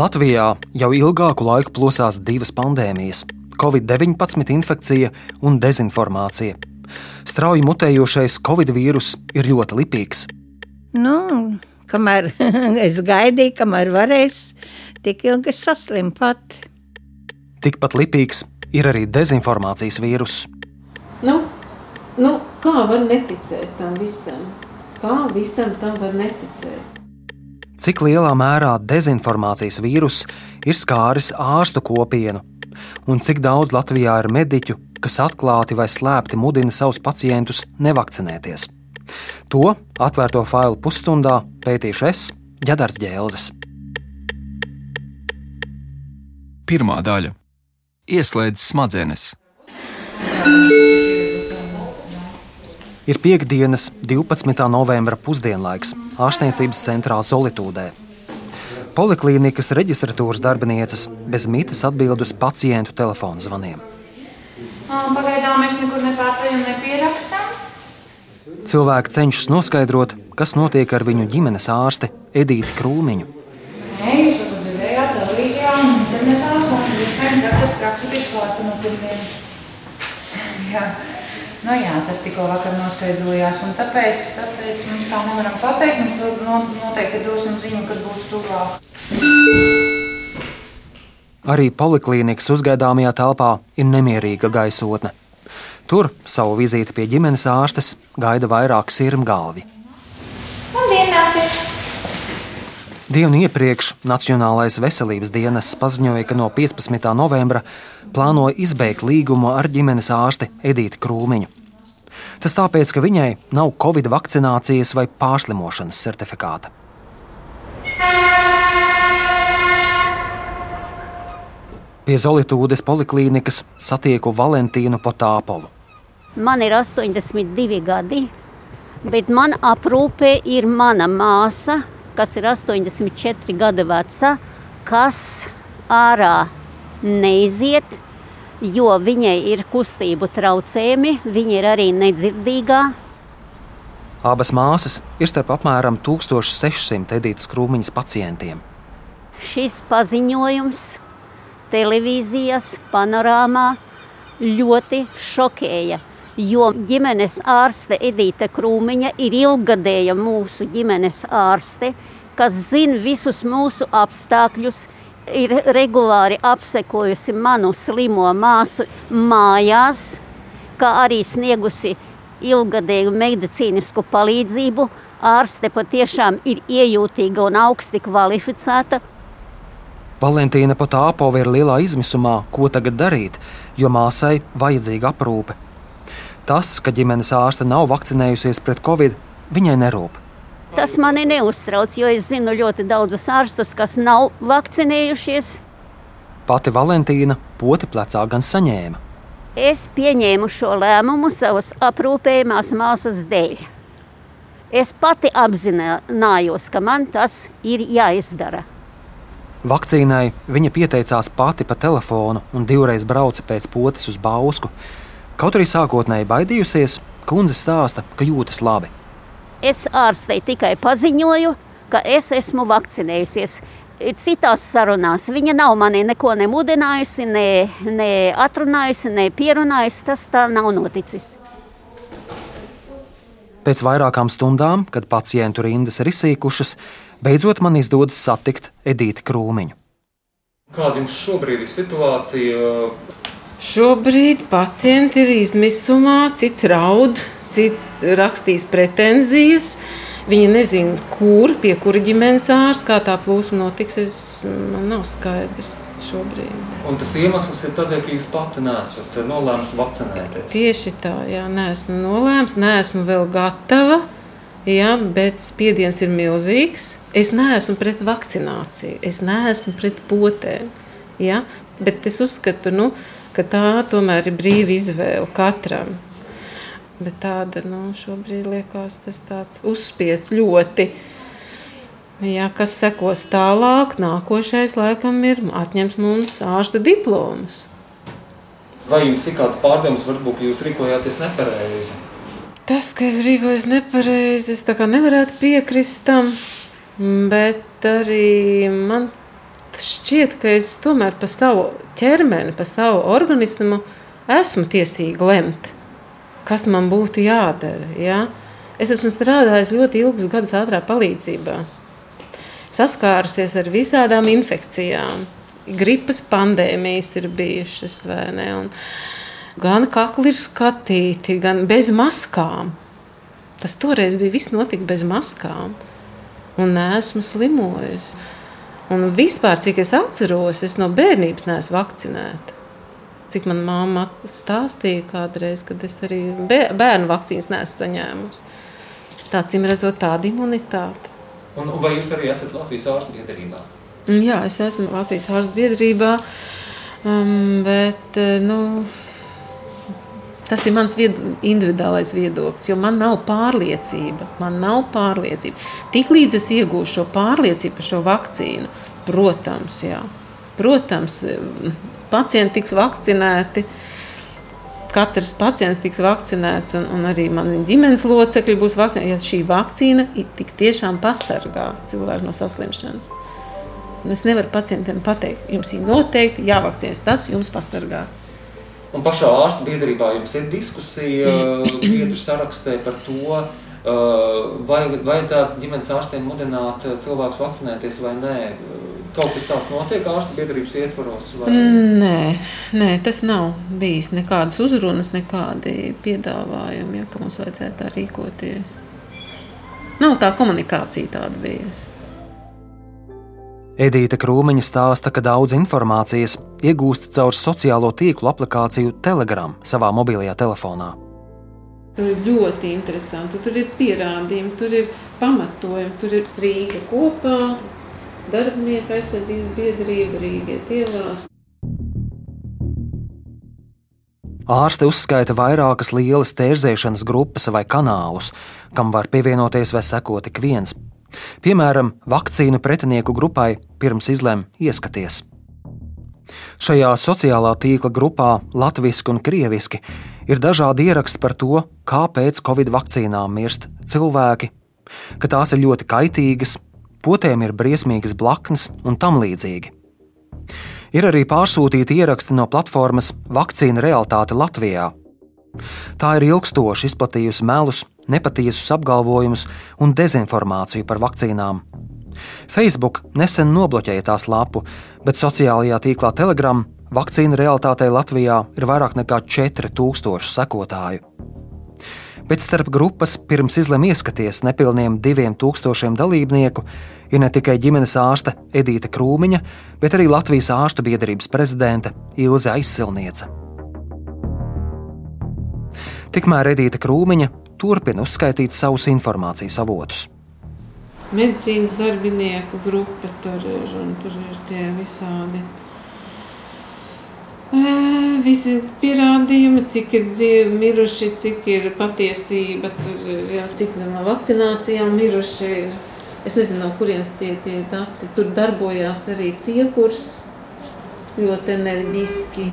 Latvijā jau ilgāku laiku plosās divas pandēmijas - Covid-19 infekcija un dezinformācija. Strauji mutējošais Covid vīrus ir ļoti lipīgs. Nu, kamēr es gaidīju, kamēr varēs, tik ilgi saslimu pati. Tikpat lipīgs ir arī dezinformācijas vīruss. Nu, nu, kā var neticēt tam visam? Kā visam tam var neticēt? Cik lielā mērā dezinformācijas vīruss ir skāris ārstu kopienu, un cik daudz Latvijā ir mediķu, kas atklāti vai slēpti mudina savus pacientus nevakcinēties. To atvērto failu pusstundā pētīšu es, Jadars Gēlzes. Pirmā daļa - ieslēdz smadzenes. Ir piekdienas, 12. novembra pusdienlaiks ārstniecības centrā Solitūdē. Poliklīnikas reģistratūras darbinieces bez mitas atbild uz pacientu telefonu zvaniem. Pagaidām mēs nekur nepārceļam, nepierakstām. Cilvēki cenšas noskaidrot, kas notiek ar viņu ģimenes ārsti Edīti Krūmiņu. Nē, jūs to dzirdējāt televīzijā internetā, un iespējams, ka tas praksa bija klāta no pirmiem. Nu jā, tas tikko vakar noskaidrojās, un tāpēc, tāpēc mēs tā nevaram pateikt. Mēs no, noteikti dosim ziņu, kad būs tuvāk. Arī poliklīnikas uzgaidāmajā telpā ir nemierīga gaisotne. Tur savu vizīti pie ģimenes ārstes gaida vairāk. Labdien, nāciet! Dienu iepriekš Nacionālais veselības dienas paziņoja, ka no 15. novembra plāno izbeigt līgumu ar ģimenes ārsti Edīti Krūmiņu. Tas tāpēc, ka viņai nav covid vakcinācijas vai pārslimošanas certifikāta. Pie Zolītūdes poliklīnikas satieku Valentīnu Potāpovu. Man ir 82 gadi, bet man aprūpē ir mana māsa, kas ir 84 gadi veca, kas ārā neiziet, jo viņai ir kustību traucējumi, viņa ir arī nedzirdīgā. Abas māsas ir starp apmēram 1600 Edītas Krūmiņas pacientiem. Šis paziņojums televīzijas panorāmā ļoti šokēja. Jo ģimenes ārste Edita Krūmiņa ir ilgadēja mūsu ģimenes ārste, kas zina visus mūsu apstākļus, ir regulāri apsekojusi manu slimo māsu mājās, kā arī sniegusi ilgadēju medicīnisku palīdzību. Ārste patiešām ir iejūtīga un augsti kvalificēta. Valentīna Potāpova ir lielā izmisumā, ko tagad darīt, jo māsai vajadzīga aprūpe. Tas, ka ģimenes ārste nav vakcinējusies pret covid, viņai nerūp. Tas mani neuztrauc, jo es zinu ļoti daudzus ārstus, kas nav vakcinējušies. Pati Valentīna poti plecā gan saņēma. Es pieņēmu šo lēmumu savas aprūpējumās māsas dēļ. Es pati apzinājos, ka man tas ir jāizdara. Vakcīnai viņa pieteicās pati pa telefonu un divreiz brauca pēc potes uz Bausku. Kaut arī sākotnēji baidījusies, kundze stāsta, ka jūtas labi. Es ārstei tikai paziņoju, ka es esmu vakcinējusies. Citās sarunās viņa nav mani neko nemudinājusi, ne, ne atrunājusi, ne pierunājusi. Tas tā nav noticis. Pēc vairākām stundām, kad pacientu rindas ir izsīkušas, beidzot man izdodas satikt Edīti Krūmiņu. Kāda jums šobrīd ir situācija? Šobrīd pacienti ir izmisumā, cits raud, cits rakstīs pretenzijas. Viņi nezina, kur, pie kura ģimenes ārsta, kā tā plūsma notiks. Es, man nav skaidrs šobrīd. Un tas iemesls ir tādēļ, ka jūs pati nesat nolēmusi vakcinēties. Tieši tā, jā, neesmu nolēmusi, neesmu vēl gatava. Jā, bet spiediens ir milzīgs. Es neesmu pret vakcināciju, es neesmu pret potēm. Ja? Bet es uzskatu, nu, ka tā tomēr ir brīva izvēle katram. Bet tāda nu, šobrīd liekas, tas tāds uzspiests ļoti. Jā, kas sekos tālāk, nākošais laikam ir atņemt mums ārsta diplomus. Vai jums ir kāds pārdoms, varbūt jūs rīkojāties nepareizi? Tas, ka es rīkojos nepareizi, es nevarētu piekrist tam. Bet arī man šķiet, ka es tomēr par savu ķermeni, par savu organismu esmu tiesīga lemt, kas man būtu jādara. Ja? Es esmu strādājis ļoti ilgus gadus ātrā palīdzībā. Saskārusies ar visādām infekcijām. Gripas pandēmijas ir bijušas, vai ne? Un gan kakli ir skatīti, gan bez maskām. Tas toreiz bija viss notika bez maskām. Un esmu slimojis. Un vispār, cik es atceros, es no bērnības neesmu vakcinēta. Cik man māma stāstīja kādreiz, kad es arī bērnu vakcīnas neesmu saņēmusi. Tā, cim redzot, tāda imunitāte. Un, vai jūs arī esat Latvijas ārstu biedrībā? Jā, es esmu Latvijas ārstu biedrībā, um, bet, nu, Tas ir mans vied, individuālais viedoklis, jo man nav pārliecība. Man nav pārliecība. Tiklīdz es iegūšu šo pārliecību par šo vakcīnu, protams, jā. protams pacienti tiks vakcinēti. Katrs pacients tiks vakcinēts, un, un arī mani ģimenes locekļi būs vakcinēti. Ja šī vakcīna tik tiešām pasargā cilvēku no saslimšanas. Un es nevaru pacientiem pateikt, jums ir noteikti jāvakcinēs, tas jums pasargās. Un pašā ārstu biedrībā jums ir diskusija biedru sarakstē par to, vai vajadzētu ģimenes ārstiem mudināt cilvēkus vakcinēties vai nē. Kaut kas tāds notiek ārstu biedrības ietvaros? Vai? Nē, nē, tas nav bijis nekādas uzrunas, nekādi piedāvājumi, ja, ka mums vajadzētu tā rīkoties. Nav tā komunikācija tāda bijusi. Edīte Krūmiņa stāsta, ka daudz informācijas iegūst caur sociālo tīklu aplikāciju Telegram savā mobilajā telefonā. Tur ir ļoti interesanti. Tur ir pierādījumi, tur ir pamatojumi, tur ir Rīga kopā, darbinieku aizsardzības biedrība, Rīgas ielās. Ārste uzskaita vairākas lielas tērzēšanas grupas vai kanālus, kam var pievienoties vai sekot ik viens. Piemēram, vakcīnu pretinieku grupai pirms izlem ieskaties. Šajā sociālā tīkla grupā latviešu un krieviski ir dažādi ieraksti par to, kāpēc covid vakcīnām mirst cilvēki, ka tās ir ļoti kaitīgas, potēm ir briesmīgas blaknes un tam līdzīgi. Ir arī pārsūtīti ieraksti no platformas Vakcīna realitāte Latvijā. Tā ir ilgstoši izplatījusi melus nepatiesus apgalvojumus un dezinformāciju par vakcīnām. Facebook nesen nobloķēja tās lapu, bet sociālajā tīklā Telegram vakcīnu realitātei Latvijā ir vairāk nekā 4000 sekotāju. Bet starp grupas pirms izlem ieskaties nepilniem 2000 dalībnieku ir ne tikai ģimenes ārste Edīte Krūmiņa, bet arī Latvijas ārstu biedrības prezidente Ilze Aizsilniece. Tikmēr Edīte Krūmiņa turpina uzskaitīt savus informācijas avotus. Medicīnas darbinieku grupa tur ir un tur ir tie visādi. Visi pierādījumi, cik ir dzīvi miruši, cik ir patiesība, tur, jā, cik no vakcinācijām miruši. Es nezinu, no kurienes tie, tie dati. Tur darbojās arī ciekurs ļoti enerģiski.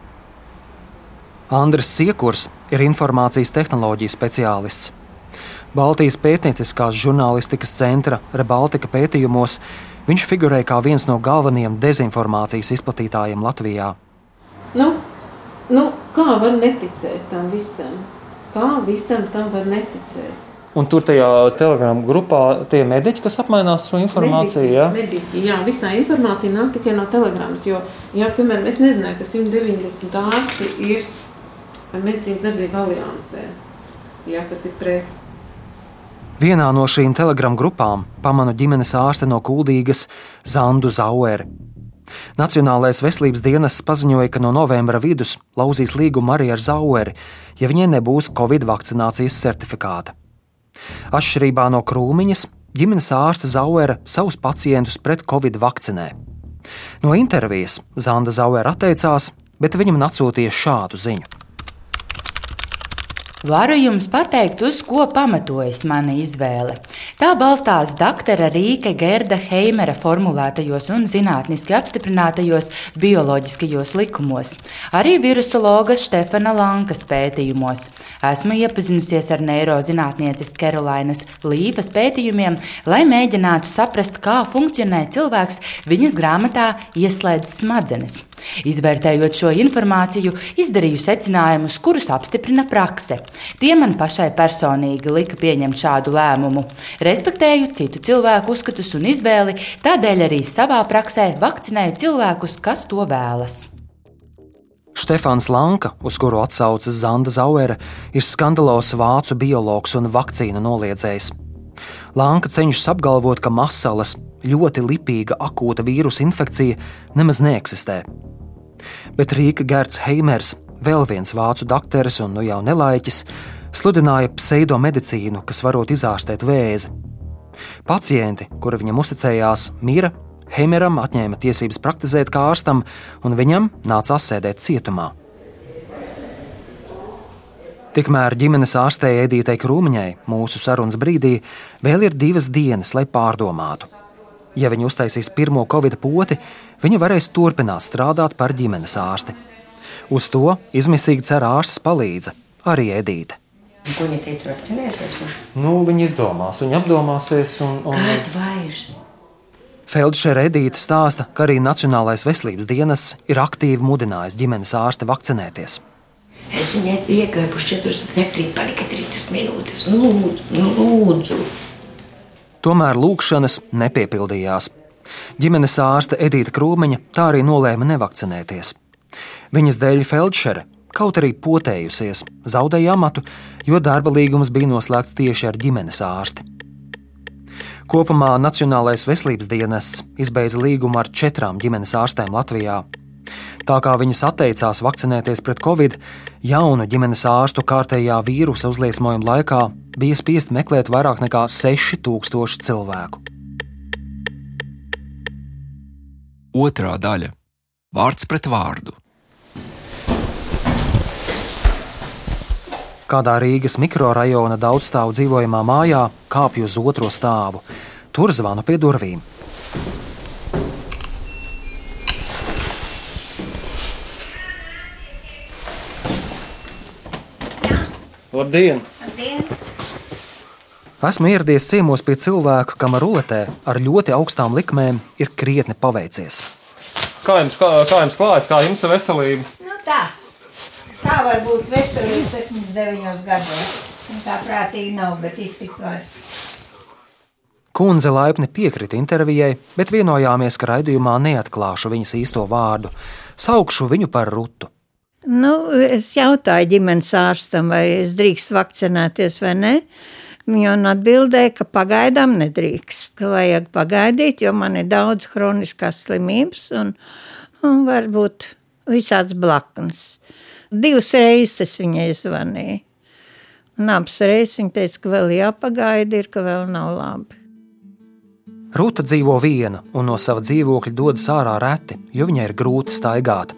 Andris Siekurs ir informācijas tehnoloģiju speciālists. Baltijas pētnieciskās žurnālistikas centra Rebaltika pētījumos viņš figurē kā viens no galvenajiem dezinformācijas izplatītājiem Latvijā. Nu, nu, kā var neticēt tam visam? Kā visam tam var neticēt? Un tur tajā telegramu grupā tie mediķi, kas apmainās šo informāciju. Mediķi, jā, mediķi, jā viss tā informācija nāk tikai no telegramas. Jo, jā, piemēram, es nezināju, ka 190 ārsti ir medicīnas darbinieku aliansē, ja, kas ir pret. Vienā no šīm telegramu grupām pamanu ģimenes ārste no Kuldīgas Zandu Zaueri. Nacionālais veselības dienests paziņoja, ka no novembra vidus lauzīs līgumu arī ar Zaueri, ja viņai nebūs Covid vakcinācijas certifikāta. Atšķirībā no krūmiņas, ģimenes ārste Zauera savus pacientus pret Covid vakcinē. No intervijas Zanda Zauera atteicās, bet viņam atsūtīja šādu ziņu. Varu jums pateikt, uz ko pamatojas mana izvēle. Tā balstās doktora Rīka Gerda Heimera formulētajos un zinātniski apstiprinātajos bioloģiskajos likumos, arī virusologa Štefana Lankas pētījumos. Esmu iepazinusies ar neirozinātnieces Karolainas Līvas pētījumiem, lai mēģinātu saprast, kā funkcionē cilvēks viņas grāmatā Ieslēdz smadzenes. Izvērtējot šo informāciju, izdarīju secinājumus, kurus apstiprina prakse. Tie man pašai personīgi lika pieņemt šādu lēmumu. Respektēju citu cilvēku uzskatus un izvēli, tādēļ arī savā praksē vakcinēju cilvēkus, kas to vēlas. Stefans Lanka, uz kuru atsaucas Zanda Zauera, ir skandalos vācu biologs un vakcīnu noliedzējs. Lanka cenšas apgalvot, ka masalas, ļoti lipīga akūta vīrusu infekcija nemaz neeksistē bet Rīka Gerts Heimers, vēl viens vācu dakteris un nu jau nelaiķis, sludināja pseidomedicīnu, kas varot izārstēt vēzi. Pacienti, kuri viņam uzticējās, mira, Heimeram atņēma tiesības praktizēt kā ārstam, un viņam nācās sēdēt cietumā. Tikmēr ģimenes ārstei Edītei Krūmiņai mūsu sarunas brīdī vēl ir divas dienas, lai pārdomātu. Ja viņa uztaisīs pirmo covid poti, viņa varēs turpināt strādāt par ģimenes ārsti. Uz to izmisīgi cer ārstes palīdze, arī Edīte. Ko viņa teica, vakcinēsies? Nu, viņa izdomās, viņa apdomāsies. Un, un... Kad vairs? Feldšera Edīte stāsta, ka arī Nacionālais veselības dienas ir aktīvi mudinājis ģimenes ārsti vakcinēties. Es viņai iegāju pus 40, nekrīt palika 30 minūtes. Nu, lūdzu, nu, lūdzu. Tomēr lūkšanas nepiepildījās. Ģimenes ārste Edita Krūmiņa tā arī nolēma nevakcinēties. Viņas dēļ Feldšere, kaut arī potējusies, zaudēja amatu, jo darba līgums bija noslēgts tieši ar ģimenes ārsti. Kopumā Nacionālais veselības dienas izbeidza līgumu ar četrām ģimenes ārstēm Latvijā. Tā kā viņas atteicās vakcinēties pret covid, jaunu ģimenes ārstu kārtējā vīrusa uzliesmojuma laikā bija spiest meklēt vairāk nekā 6000 cilvēku. Otra daļa - vārds pret vārdu. Kādā Rīgas mikrorajona daudzstāvu dzīvojamā mājā kāpju uz otro stāvu. Tur zvanu pie durvīm. Labdien! Labdien! Esmu ieradies ciemos pie cilvēka, kam ar ruletē ar ļoti augstām likmēm ir krietni paveicies. Kā jums, kā, kā jums klājas, kā jums ir veselība? Nu tā. Tā var būt veselība 79 gados. Nu, Tā prātīgi nav, bet iztikt var. Kundze laipni piekrita intervijai, bet vienojāmies, ka raidījumā neatklāšu viņas īsto vārdu. Saukšu viņu par Rutu. Nu, es jautāju ģimenes ārstam, vai es drīkst vakcinēties vai nē. Viņa atbildēja, ka pagaidām nedrīkst, ka vajag pagaidīt, jo man ir daudz kroniskās slimības un, un varbūt visāds blaknes. Divas reizes viņai zvanīja. Un abas reizes viņa teica, ka vēl jāpagaida, ir, ka vēl nav labi. Ruta dzīvo viena un no sava dzīvokļa dodas ārā reti, jo viņai ir grūti staigāt.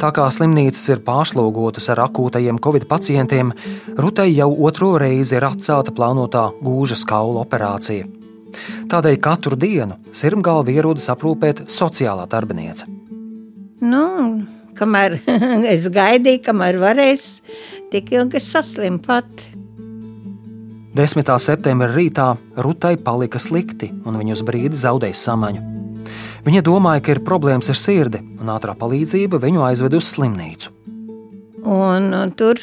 Tā kā slimnīcas ir pārslogotas ar akūtajiem covid pacientiem, Rutai jau otro reizi ir atcelta plānotā gūžas kaula operācija. Tādēļ katru dienu sirmgalvi ierodas aprūpēt sociālā darbiniece. Nu, kamēr es gaidīju, kamēr varēs, tik ilgi saslimu pati. 10. septembra rītā Rutai palika slikti, un viņa uz brīdi zaudēja samaņu. Viņa domāja, ka ir problēmas ar sirdi, un ātrā palīdzība viņu aizved uz slimnīcu. Un, un tur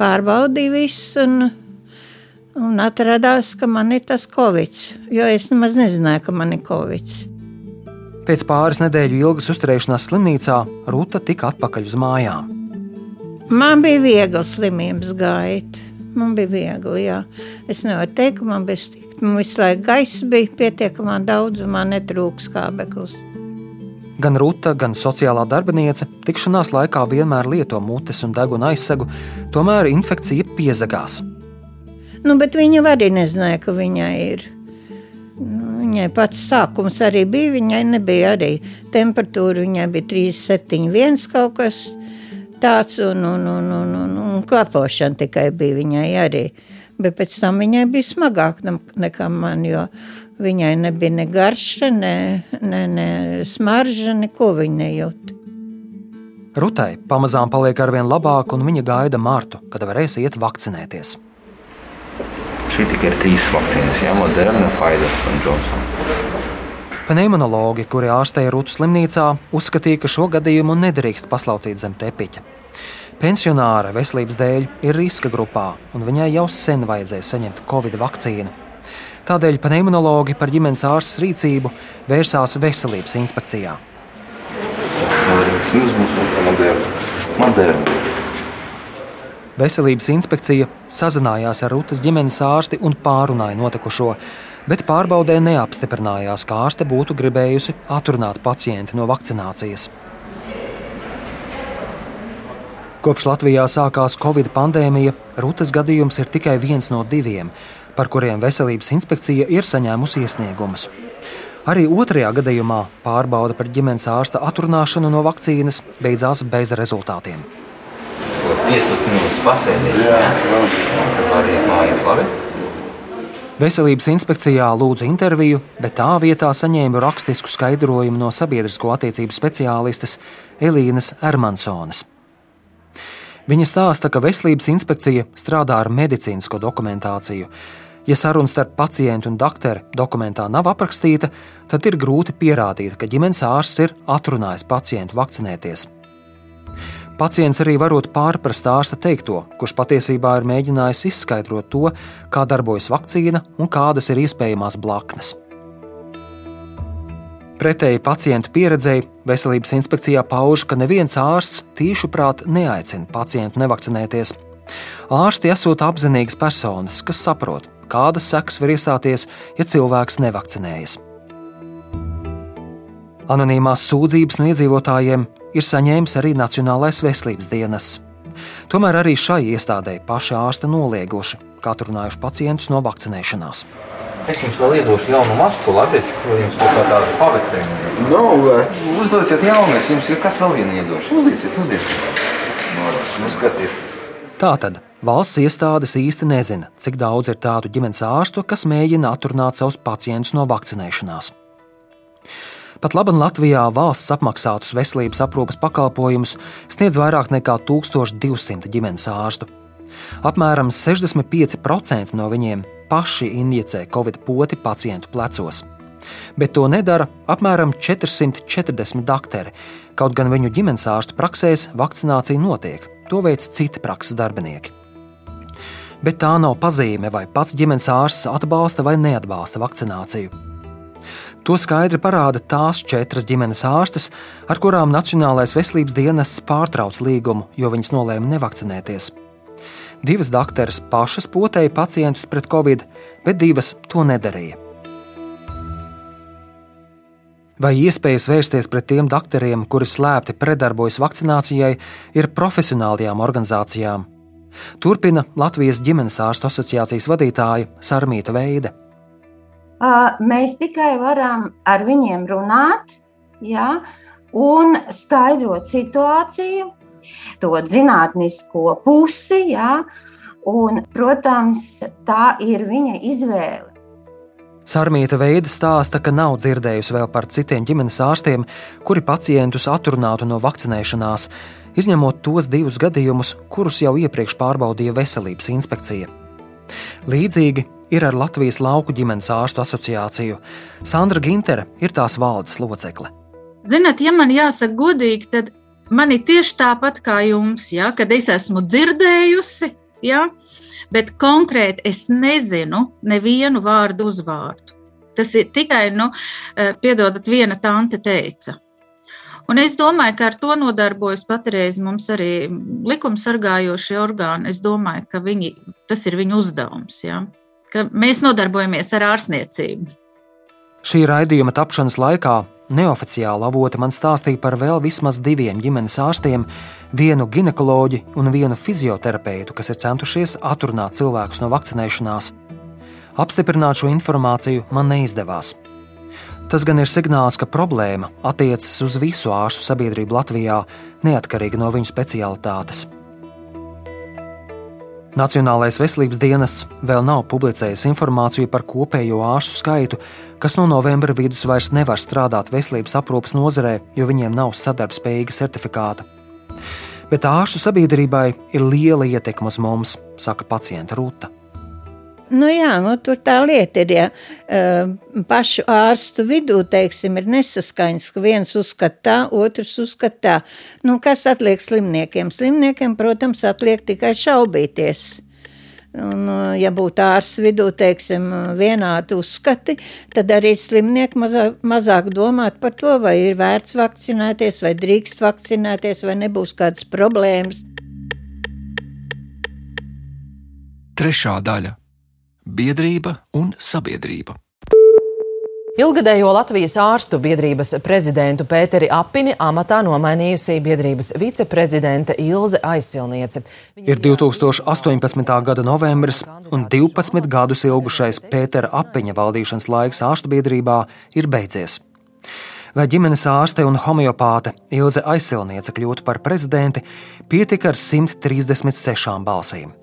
pārbaudīja viss, un, un atradās, ka man ir tas covid. Jo es nemaz nezināju, ka man ir covid. Pēc pāris nedēļu ilgas uzturēšanās slimnīcā Ruta tika atpakaļ uz mājām. Man bija viegli slimības gaita. Man bija viegli, jā. Es nevaru teikt, man bija slikti. Man visu laiku gaisa bija pietiekamā daudz, un man netrūks kābeklis. Gan Ruta, gan sociālā darbiniece tikšanās laikā vienmēr lieto mutes un deguna aizsegu, tomēr infekcija piezagās. Nu, bet viņa arī nezināja, ka viņai ir. Viņai pats sākums arī bija. Viņai nebija arī temperatūra. Viņai bija 37,1 kaut kas. tāds, un, un, un, un, un, un klapošana tikai bija viņai arī. Bet pēc tam viņai bija smagāk nekā man, jo viņai nebija ne garša, ne, ne, ne smarža, neko viņa nejūt. Rutai pamazām paliek arvien labāk, un viņa gaida Martu, kad varēs iet vakcinēties. Šī tikai ir trīs vakcīnas, jau Moderna, Pfizer un Johnson. Pneimonologi, kuri ārstēja Rūtu slimnīcā, uzskatīja, ka šo gadījumu nedrīkst paslaucīt zem tepiņa. Pensionāra veselības dēļ ir riska grupā, un viņai jau sen vajadzēja saņemt covid vakcīnu. Tādēļ pneimonologi par ģimenes ārstes rīcību vērsās veselības inspekcijā. Veselības inspekcija sazinājās ar Rūtas ģimenes ārsti un pārunāja notikušo bet pārbaudē neapstiprinājās, ka ārste būtu gribējusi atrunāt pacienti no vakcinācijas. Kopš Latvijā sākās Covid pandēmija, Rūtas gadījums ir tikai viens no diviem, par kuriem veselības inspekcija ir saņēmusi iesniegumus. Arī otrajā gadījumā pārbauda par ģimenes ārsta atrunāšanu no vakcīnas beidzās bez rezultātiem. 15 minūtes pasēdēt, jā, tad var iet mājās labi. Veselības inspekcijā lūdzu interviju, bet tā vietā saņēmu rakstisku skaidrojumu no sabiedrisko attiecību speciālistes Elīnas Ermansonas. Viņa stāsta, ka veselības inspekcija strādā ar medicīnisko dokumentāciju. Ja saruna starp pacientu un doktoru dokumentā nav aprakstīta, tad ir grūti pierādīt, ka ģimenes ārsts ir atrunājis pacientu vakcinēties. Pacients arī varot pārprast ārsta teikto, kurš patiesībā ir mēģinājis izskaidrot to, kā darbojas vakcīna un kādas ir iespējamās blaknes. Pretēji pacientu pieredzēji, veselības inspekcijā pauž, ka neviens ārsts tīšuprāt neaicina pacientu nevakcinēties. Ārsti esot apzinīgas personas, kas saprot, kādas sekas var iestāties, ja cilvēks nevakcinējas. Anonīmās sūdzības no iedzīvotājiem ir saņēmis arī Nacionālais veselības dienests. Tomēr arī šai iestādē paši ārsti nolieguši, kā atrunājuši pacientus no vakcinēšanās. Es jums vēl iedošu jaunu masku, labi, ko jums kaut kā tāda pavecēja. No, vai? Uzdodiet jaunu, es jums ir kas vēl vienu iedošu. Uzlieciet, uzlieciet. Nu, skatiet. Tātad valsts iestādes īsti nezina, cik daudz ir tādu ģimenes ārstu, kas mēģina atrunāt savus pacientus no vakcinēšanās. Pat labi Latvijā valsts apmaksātus veselības aprūpas pakalpojumus sniedz vairāk nekā 1200 ģimenes ārstu. Apmēram 65% no viņiem paši injicē covid poti pacientu plecos. Bet to nedara apmēram 440 doktori, kaut gan viņu ģimenes ārstu praksēs vakcinācija notiek. To veids citi prakses darbinieki. Bet tā nav pazīme, vai pats ģimenes ārsts atbalsta vai neatbalsta vakcināciju. To skaidri parāda tās četras ģimenes ārstes, ar kurām Nacionālais veselības dienests pārtrauc līgumu, jo viņas nolēma nevakcinēties. Divas doktoras pašas potēja pacientus pret covid, bet divas to nedarīja. Vai iespējas vērsties pret tiem doktoriem, kuri slēpti pretdarbojas vakcinācijai, ir profesionālajām organizācijām? Turpina Latvijas ģimenes ārstu asociācijas vadītāja Sarmīta Veida mēs tikai varam ar viņiem runāt ja, un skaidrot situāciju, to zinātnisko pusi. Ja, un, protams, tā ir viņa izvēle. Sarmīta veida stāsta, ka nav dzirdējusi vēl par citiem ģimenes ārstiem, kuri pacientus atrunātu no vakcinēšanās, izņemot tos divus gadījumus, kurus jau iepriekš pārbaudīja veselības inspekcija. Līdzīgi ir ar Latvijas lauku ģimenes ārstu asociāciju. Sandra Gintere ir tās valdes locekle. Ziniet, ja man jāsaka godīgi, tad man ir tieši tāpat kā jums, ja, kad es esmu dzirdējusi, ja, bet konkrēti es nezinu nevienu vārdu uzvārdu. Tas ir tikai, nu, eh, piedodat, viena tante teica. Un es domāju, ka ar to nodarbojas patreiz mums arī likumsargājošie orgāni. Es domāju, ka viņi, tas ir viņu uzdevums. Ja? Ka mēs nodarbojamies ar ārstniecību. Šī raidījuma tapšanas laikā neoficiāli avoti man stāstīja par vēl vismaz diviem ģimenes ārstiem, vienu ginekoloģi un vienu fizioterapeitu, kas ir centušies atrunāt cilvēkus no vakcinēšanās. Apstiprināt šo informāciju man neizdevās. Tas gan ir signāls, ka problēma attiecas uz visu ārstu sabiedrību Latvijā, neatkarīgi no viņu specialitātes. Nacionālais veselības dienests vēl nav publicējis informāciju par kopējo ārstu skaitu, kas no novembra vidus vairs nevar strādāt veselības aprūpas nozarē, jo viņiem nav sadarbspējīga certifikāta. Bet ārstu sabiedrībai ir liela ietekme uz mums, saka pacienta Rūta. Nu jā, nu, tur tā lieta ir, ja uh, pašu ārstu vidū, teiksim, ir nesaskaņas, ka viens uzskata tā, otrs uzskata tā. Nu, kas atliek slimniekiem? Slimniekiem, protams, atliek tikai šaubīties. Un, ja būtu ārsts vidū, teiksim, vienādi uzskati, tad arī slimnieki mazāk, mazāk domāt par to, vai ir vērts vakcinēties, vai drīkst vakcinēties, vai nebūs kādas problēmas. Trešā daļa biedrība un sabiedrība. Ilgadējo Latvijas ārstu biedrības prezidentu Pēteri Apini amatā nomainījusi biedrības viceprezidente Ilze Aizsilniece. Ir 2018. gada novembris, un 12 gadus ilgušais Pētera Apiņa valdīšanas laiks ārstu biedrībā ir beidzies. Lai ģimenes ārste un homeopāte Ilze Aizsilniece kļūtu par prezidenti, pietika ar 136 balsīm.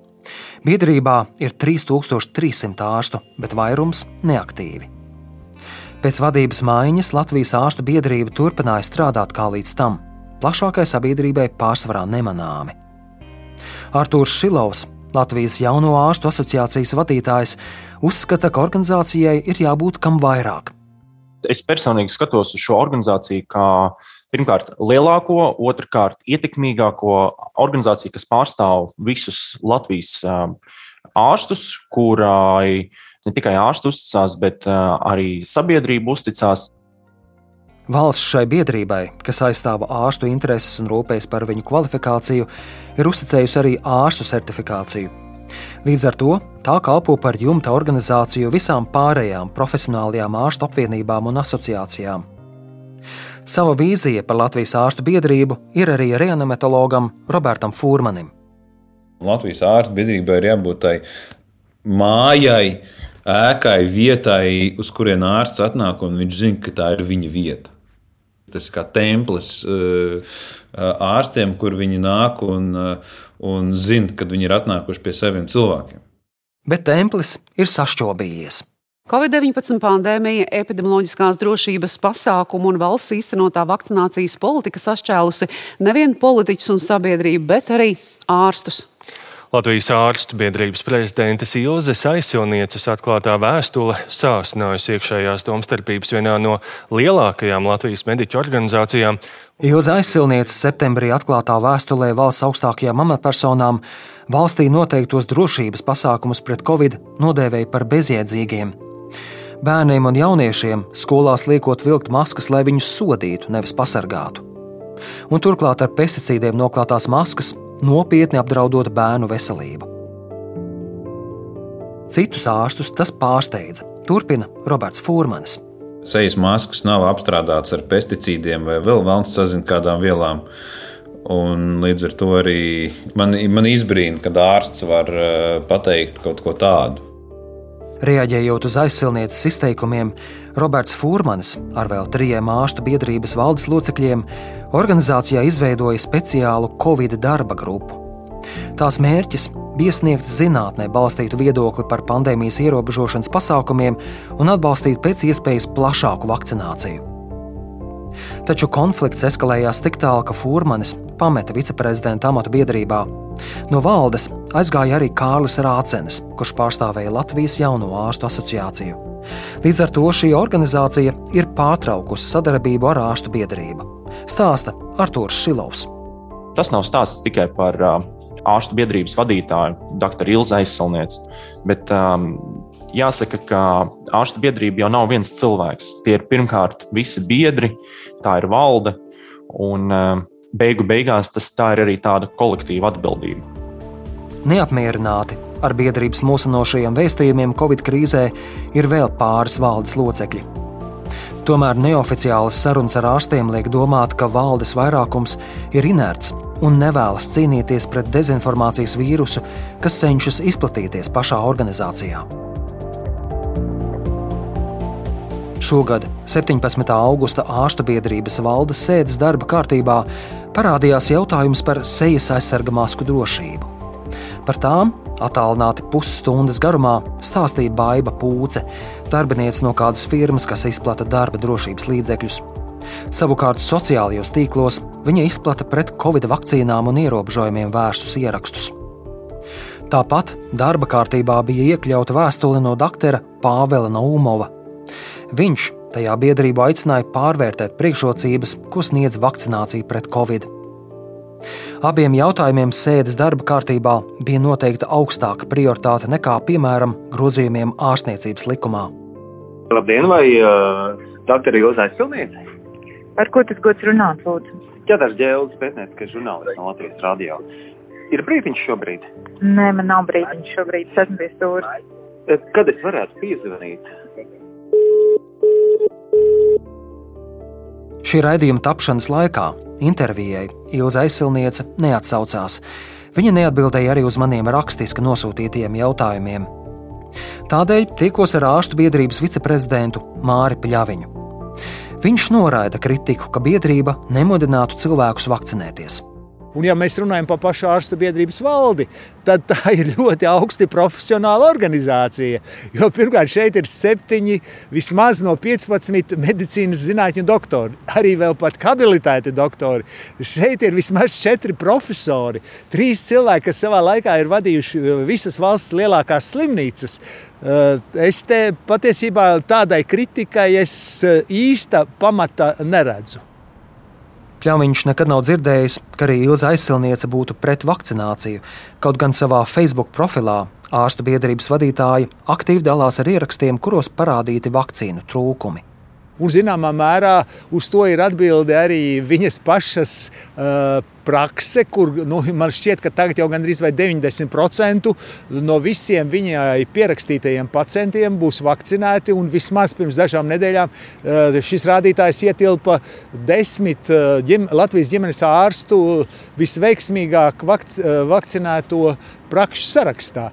Biedrībā ir 3300 ārstu, bet vairums neaktīvi. Pēc vadības maiņas Latvijas ārstu biedrība turpināja strādāt kā līdz tam, plašākai sabiedrībai pārsvarā nemanāmi. Artūrs Šilovs, Latvijas jauno ārstu asociācijas vadītājs, uzskata, ka organizācijai ir jābūt kam vairāk. Es personīgi skatos uz šo organizāciju kā pirmkārt lielāko, otrkārt ietekmīgāko organizāciju, kas pārstāv visus Latvijas ārstus, kurai ne tikai ārsti uzticās, bet arī sabiedrība uzticās. Valsts šai biedrībai, kas aizstāv ārstu intereses un rūpējas par viņu kvalifikāciju, ir uzticējusi arī ārstu certifikāciju. Līdz ar to tā kalpo par jumta organizāciju visām pārējām profesionālajām ārstu apvienībām un asociācijām. Sava vīzija par Latvijas ārstu biedrību ir arī reanimatologam Robertam Fūrmanim. Latvijas ārstu biedrībai ir jābūt tai mājai, ēkai, vietai, uz kurien ārsts atnāk, un viņš zina, ka tā ir viņa vieta. Tas ir kā templis ārstiem, kur viņi nāk un, un zina, kad viņi ir atnākuši pie saviem cilvēkiem. Bet templis ir sašķobījies. Covid-19 pandēmija, epidemioloģiskās drošības pasākumu un valsts īstenotā vakcinācijas politika sašķēlusi nevienu politiķus un sabiedrību, bet arī ārstus. Latvijas ārstu biedrības prezidentes Ilzes aizsilnieces atklātā vēstule sāsinājusi iekšējās domstarpības vienā no lielākajām Latvijas mediķu organizācijām. Ilze aizsilniece septembrī atklātā vēstulē valsts augstākajām amatpersonām valstī noteiktos drošības pasākumus pret covid nodēvēja par bezjēdzīgiem. Bērniem un jauniešiem skolās liekot vilkt maskas, lai viņus sodītu, nevis pasargātu. Un turklāt ar pesticīdiem noklātās maskas nopietni apdraudot bērnu veselību. Citus ārstus tas pārsteidza. Turpina Roberts Fūrmanis. Sejas maskas nav apstrādātas ar pesticīdiem vai vēl vēlams sazināties kādām vielām. Un līdz ar to arī man, man izbrīna, kad ārsts var eh, pateikt kaut ko tādu. Reaģējot uz aizsilnieces izteikumiem, Roberts Fūrmanis ar vēl trijiem ārstu biedrības valdes locekļiem organizācijā izveidoja speciālu Covid darba grupu. Tās mērķis bija sniegt zinātnē balstītu viedokli par pandēmijas ierobežošanas pasākumiem un atbalstīt pēc iespējas plašāku vakcināciju. Taču konflikts eskalējās tik tālu, ka Fūrmanis pameta viceprezidenta amatu biedrībā. No valdes aizgāja arī Kārlis Rācenis, kurš pārstāvēja Latvijas jauno ārstu asociāciju. Līdz ar to šī organizācija ir pārtraukusi sadarbību ar ārstu biedrību. Stāsta Artūrs Šilovs. Tas nav stāsts tikai par uh, ārstu biedrības vadītāju, dr. Ilza aizsalnieci, bet um, jāsaka, ka ārstu biedrība jau nav viens cilvēks. Tie ir pirmkārt visi biedri, tā ir valde, un um, beigu beigās tas tā ir arī tāda kolektīva atbildība. Neapmierināti ar biedrības mūsinošajiem vēstījumiem Covid krīzē ir vēl pāris valdes locekļi. Tomēr neoficiālas sarunas ar ārstiem liek domāt, ka valdes vairākums ir inerts un nevēlas cīnīties pret dezinformācijas vīrusu, kas cenšas izplatīties pašā organizācijā. Šogad, 17. augusta ārstu biedrības valdes sēdes darba kārtībā, parādījās jautājums par sejas aizsarga masku drošību. Par tām attālināti pusstundas garumā stāstīja Baiva Pūce, darbiniece no kādas firmas, kas izplata darba drošības līdzekļus. Savukārt sociālajos tīklos viņa izplata pret covid vakcīnām un ierobežojumiem vērstus ierakstus. Tāpat darba kārtībā bija iekļauta vēstule no doktora Pāvela Naumova. Viņš tajā biedrību aicināja pārvērtēt priekšrocības, ko sniedz vakcinācija pret covid. Abiem jautājumiem sēdes darba kārtībā bija noteikta augstāka prioritāte nekā, piemēram, grozījumiem ārstniecības likumā. Labdien, vai uh, doktora Ilza aizpildīja? Par ko tas gods runāt, lūdzu? Ķedars Ģēlis, pētniecības žurnālists no Latvijas radio. Ir brīdiņš šobrīd? Nē, man nav brīdiņš šobrīd, es esmu pie stūra. Kad es varētu piezvanīt? Šī raidījuma tapšanas laikā intervijai Ilza aizsilniece neatsaucās. Viņa neatbildēja arī uz maniem rakstiski nosūtītajiem jautājumiem. Tādēļ tikos ar ārstu biedrības viceprezidentu Māri Pļaviņu. Viņš noraida kritiku, ka biedrība nemudinātu cilvēkus vakcinēties. Un, ja mēs runājam par pašu ārstu biedrības valdi, tad tā ir ļoti augsti profesionāla organizācija. Jo pirmkārt, šeit ir septiņi, vismaz no 15 medicīnas zinātņu doktori, arī vēl pat habilitēti doktori. Šeit ir vismaz četri profesori, trīs cilvēki, kas savā laikā ir vadījuši visas valsts lielākās slimnīcas. Eh, es te patiesībā tādai kritikai īsta pamata neredzu. Pļaviņš nekad nav dzirdējis, ka arī Ilza aizsilniece būtu pret vakcināciju, kaut gan savā Facebook profilā ārstu biedrības vadītāja aktīvi dalās ar ierakstiem, kuros parādīti vakcīnu trūkumi. Un, zināmā mērā, uz to ir atbilde arī viņas pašas uh, prakse, kur nu, man šķiet, ka tagad jau gandrīz 90% no visiem viņai pierakstītajiem pacientiem būs vakcinēti. Vismaz pirms dažām nedēļām uh, šis rādītājs ietilpa desmit uh, ģim, Latvijas ģimenes ārstu visveiksmīgāk vakc, uh, vakcinēto prakšu sarakstā.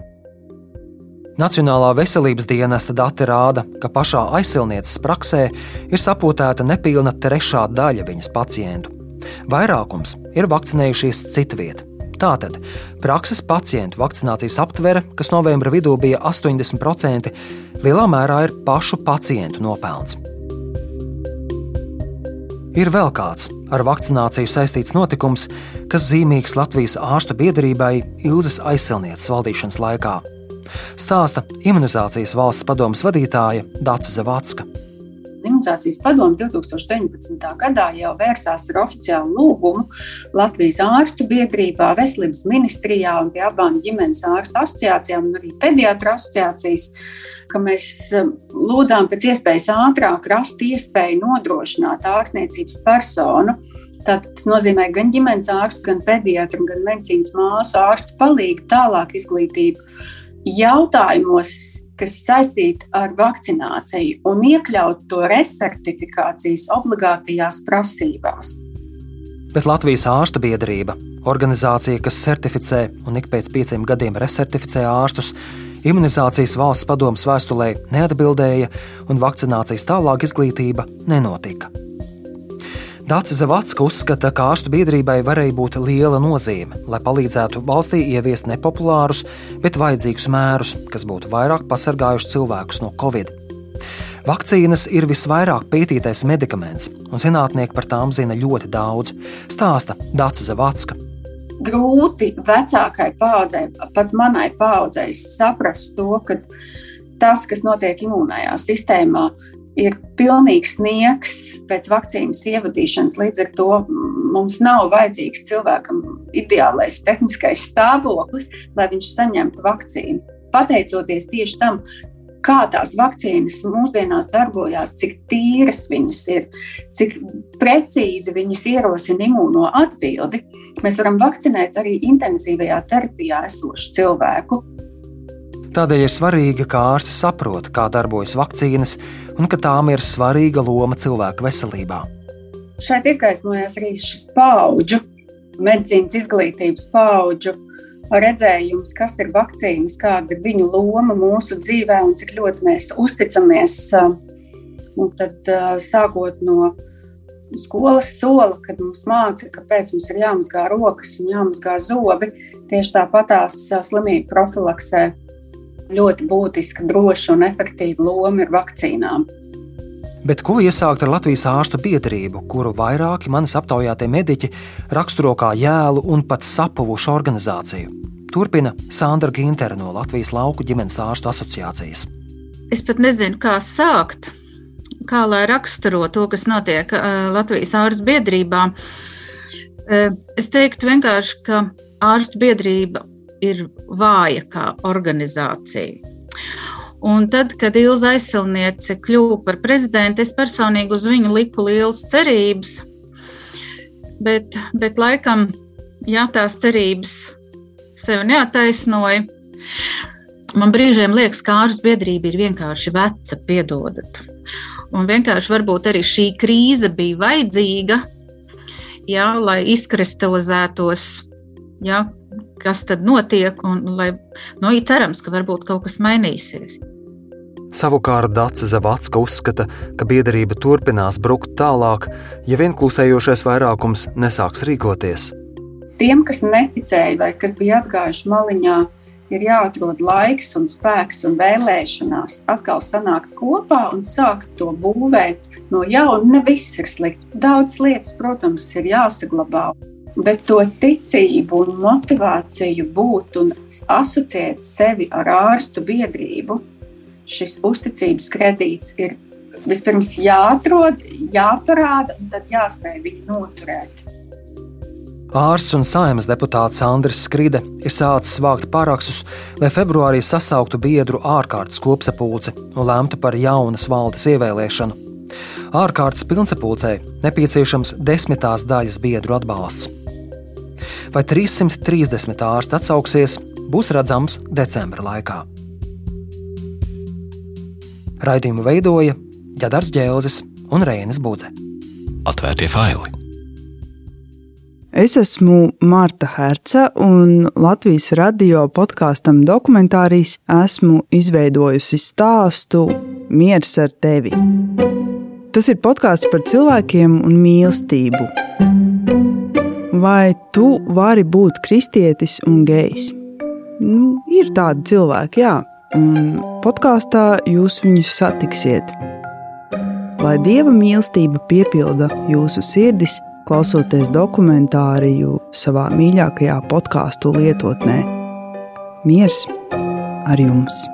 Nacionālā veselības dienesta dati rāda, ka pašā aizsilnieces praksē ir sapotēta nepilna trešā daļa viņas pacientu. Vairākums ir vakcinējušies citvietā. Tātad prakses pacientu vakcinācijas aptvere, kas novembra vidū bija 80%, lielā mērā ir pašu pacientu nopelns. Ir vēl kāds ar vakcināciju saistīts notikums, kas zīmīgs Latvijas ārstu biedrībai Ilzas aizsilnieces valdīšanas laikā stāsta imunizācijas valsts padomas vadītāja Dāca Zavacka. Imunizācijas padome 2019. gadā jau vērsās ar oficiālu lūgumu Latvijas ārstu biedrībā, veselības ministrijā un pie abām ģimenes ārstu asociācijām un arī pediatru asociācijas, ka mēs um, lūdzām pēc iespējas ātrāk rast iespēju nodrošināt ārstniecības personu. Tātad tas nozīmē gan ģimenes ārstu, gan pediatru, gan medicīnas māsu ārstu palīdzību, tālāk izglītību jautājumos, kas saistīti ar vakcināciju, un iekļaut to resertifikācijas obligātajās prasībās. Bet Latvijas ārstu biedrība, organizācija, kas certificē un ik pēc pieciem gadiem resertificē ārstus, imunizācijas valsts padomus vēstulē neatbildēja, un vakcinācijas tālāk izglītība nenotika. Dācis Zavatska uzskata, ka ārstu biedrībai varēja būt liela nozīme, lai palīdzētu valstī ieviest nepopulārus, bet vajadzīgus mērus, kas būtu vairāk pasargājuši cilvēkus no covid. Vakcīnas ir visvairāk pētītais medikaments, un zinātnieki par tām zina ļoti daudz, stāsta Dācis Zavatska grūti vecākai paudzei, pat manai paudzei, saprast to, ka tas, kas notiek imūnajā sistēmā, ir pilnīgs sniegs pēc vakcīnas ievadīšanas. Līdz ar to mums nav vajadzīgs cilvēkam ideālais tehniskais stāvoklis, lai viņš saņemtu vakcīnu. Pateicoties tieši tam, kā tās vakcīnas mūsdienās darbojas, cik tīras viņas ir, cik precīzi viņas ierosina imūno atbildi, mēs varam vakcinēt arī intensīvajā terapijā esošu cilvēku. Tādēļ ir svarīgi, ka ārsti saprot, kā darbojas vakcīnas un ka tām ir svarīga loma cilvēka veselībā. Šeit izgaismojās arī šis paudžu, medicīnas izglītības paudžu redzējums, kas ir vakcīnas, kāda ir viņu loma mūsu dzīvē un cik ļoti mēs uzticamies Un tad sākot no skolas sola, kad mums māca, kāpēc mums ir jāmazgā rokas un jāmazgā zobi, tieši tāpatās slimību profilaksē ļoti būtiska, droša un efektīva loma ir vakcīnām. Bet ko iesākt ar Latvijas ārstu biedrību, kuru vairāki manis aptaujātie mediķi raksturo kā jēlu un pat sapuvušu organizāciju? Turpina Sandra Gintere no Latvijas Lauku ģimenes ārstu asociācijas. Es pat nezinu, kā sākt, kā lai raksturo to, kas notiek Latvijas ārstu biedrībā. Es teiktu vienkārši, ka ārstu biedrība ir vāja kā organizācija. Un tad, kad Ilza aizsilniece kļuva par prezidentu, es personīgi uz viņu liku lielas cerības. Bet, bet laikam, jā, tās cerības sev neataisnoja. Man brīžiem liekas, ka ārstu biedrība ir vienkārši veca, piedodat. Un vienkārši varbūt arī šī krīze bija vajadzīga, jā, lai izkristalizētos, jā, kas tad notiek, un lai, nu, cerams, ka varbūt kaut kas mainīsies. Savukārt Dārsa Zavacka uzskata, ka biedrība turpinās brukt tālāk, ja vien klusējošais vairākums nesāks rīkoties. Tiem, kas neticēja vai kas bija atgājuši maliņā, ir jāatrod laiks un spēks un vēlēšanās atkal sanākt kopā un sākt to būvēt no jauna. Ne viss ir slikti. Daudz lietas, protams, ir jāsaglabā. Bet to ticību un motivāciju būt un asociēt sevi ar ārstu biedrību, šis uzticības kredīts ir vispirms jāatrod, jāparāda un tad jāspēj viņu noturēt. Ārsts un saimnes deputāts Andris Skride ir sācis vākt parakstus, lai februārī sasauktu biedru ārkārtas kopsapulci un lemtu par jaunas valdes ievēlēšanu. Ārkārtas pilnsapulcē nepieciešams desmitās daļas biedru atbalsts. Vai 330 ārsti atsauksies, būs redzams decembra laikā. Raidījumu veidoja Jadars Džēlzis un Rēnis Budze. Atvērtie faili! Es esmu Marta Herca, un Latvijas radio podkāstam dokumentārijas esmu izveidojusi stāstu Miers ar tevi. Tas ir podkāsts par cilvēkiem un mīlestību. Vai tu vari būt kristietis un gejs? Nu, ir tādi cilvēki, jā un podkāstā jūs viņus satiksiet. Lai dieva mīlestība piepilda jūsu sirdis, klausoties dokumentāriju savā mīļākajā podkāstu lietotnē. Miers ar jums!